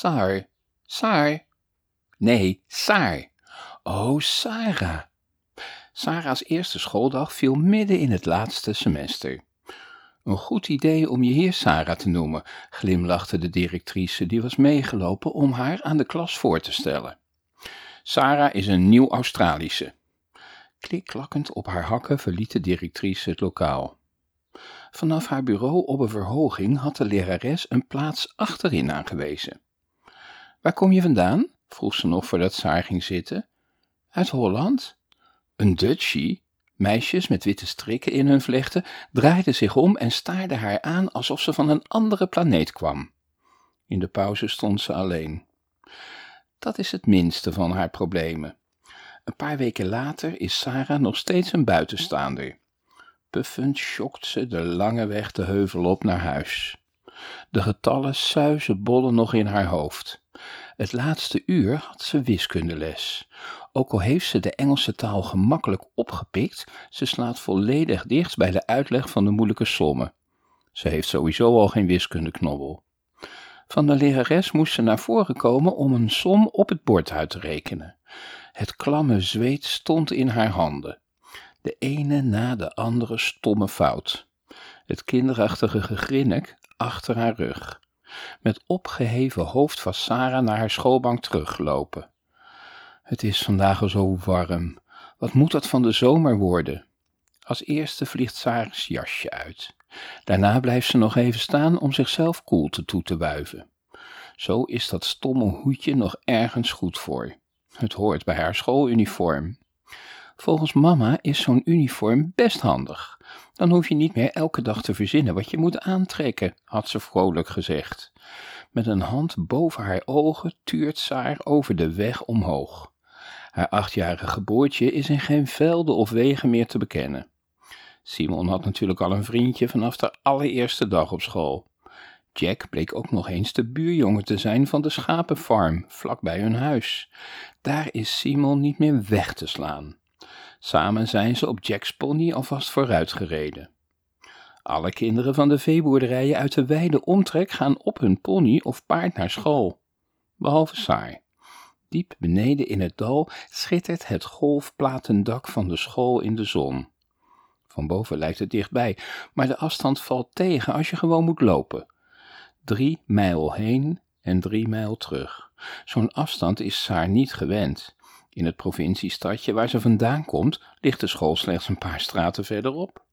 Saar, Saar. Nee, Saar. Oh, Sarah. Sarah's eerste schooldag viel midden in het laatste semester. Een goed idee om je heer Sarah te noemen, glimlachte de directrice die was meegelopen om haar aan de klas voor te stellen. Sarah is een nieuw Australische. Klikklakkend op haar hakken verliet de directrice het lokaal. Vanaf haar bureau op een verhoging had de lerares een plaats achterin aangewezen. Waar kom je vandaan? vroeg ze nog voordat Saar ging zitten. Uit Holland? Een Dutchie? Meisjes met witte strikken in hun vlechten draaiden zich om en staarden haar aan alsof ze van een andere planeet kwam. In de pauze stond ze alleen. Dat is het minste van haar problemen. Een paar weken later is Sarah nog steeds een buitenstaander. Puffend schokt ze de lange weg de heuvel op naar huis. De getallen suizen bollen nog in haar hoofd. Het laatste uur had ze wiskundeles. Ook al heeft ze de Engelse taal gemakkelijk opgepikt, ze slaat volledig dicht bij de uitleg van de moeilijke sommen. Ze heeft sowieso al geen wiskundeknobbel. Van de lerares moest ze naar voren komen om een som op het bord uit te rekenen. Het klamme zweet stond in haar handen. De ene na de andere stomme fout. Het kinderachtige gegrinnik achter haar rug. Met opgeheven hoofd was Sarah naar haar schoolbank teruggelopen. Het is vandaag al zo warm. Wat moet dat van de zomer worden? Als eerste vliegt Sarah's jasje uit. Daarna blijft ze nog even staan om zichzelf koelte toe te wuiven. Zo is dat stomme hoedje nog ergens goed voor. Het hoort bij haar schooluniform. Volgens mama is zo'n uniform best handig. Dan hoef je niet meer elke dag te verzinnen wat je moet aantrekken, had ze vrolijk gezegd. Met een hand boven haar ogen tuurt Saar over de weg omhoog. Haar achtjarige geboortje is in geen velden of wegen meer te bekennen. Simon had natuurlijk al een vriendje vanaf de allereerste dag op school. Jack bleek ook nog eens de buurjongen te zijn van de schapenfarm, vlakbij hun huis. Daar is Simon niet meer weg te slaan. Samen zijn ze op Jack's pony alvast vooruitgereden. Alle kinderen van de veeboerderijen uit de wijde omtrek gaan op hun pony of paard naar school, behalve Saar. Diep beneden in het dal schittert het golfplatendak van de school in de zon. Van boven lijkt het dichtbij, maar de afstand valt tegen als je gewoon moet lopen. Drie mijl heen en drie mijl terug. Zo'n afstand is Saar niet gewend. In het provinciestadje waar ze vandaan komt, ligt de school slechts een paar straten verderop.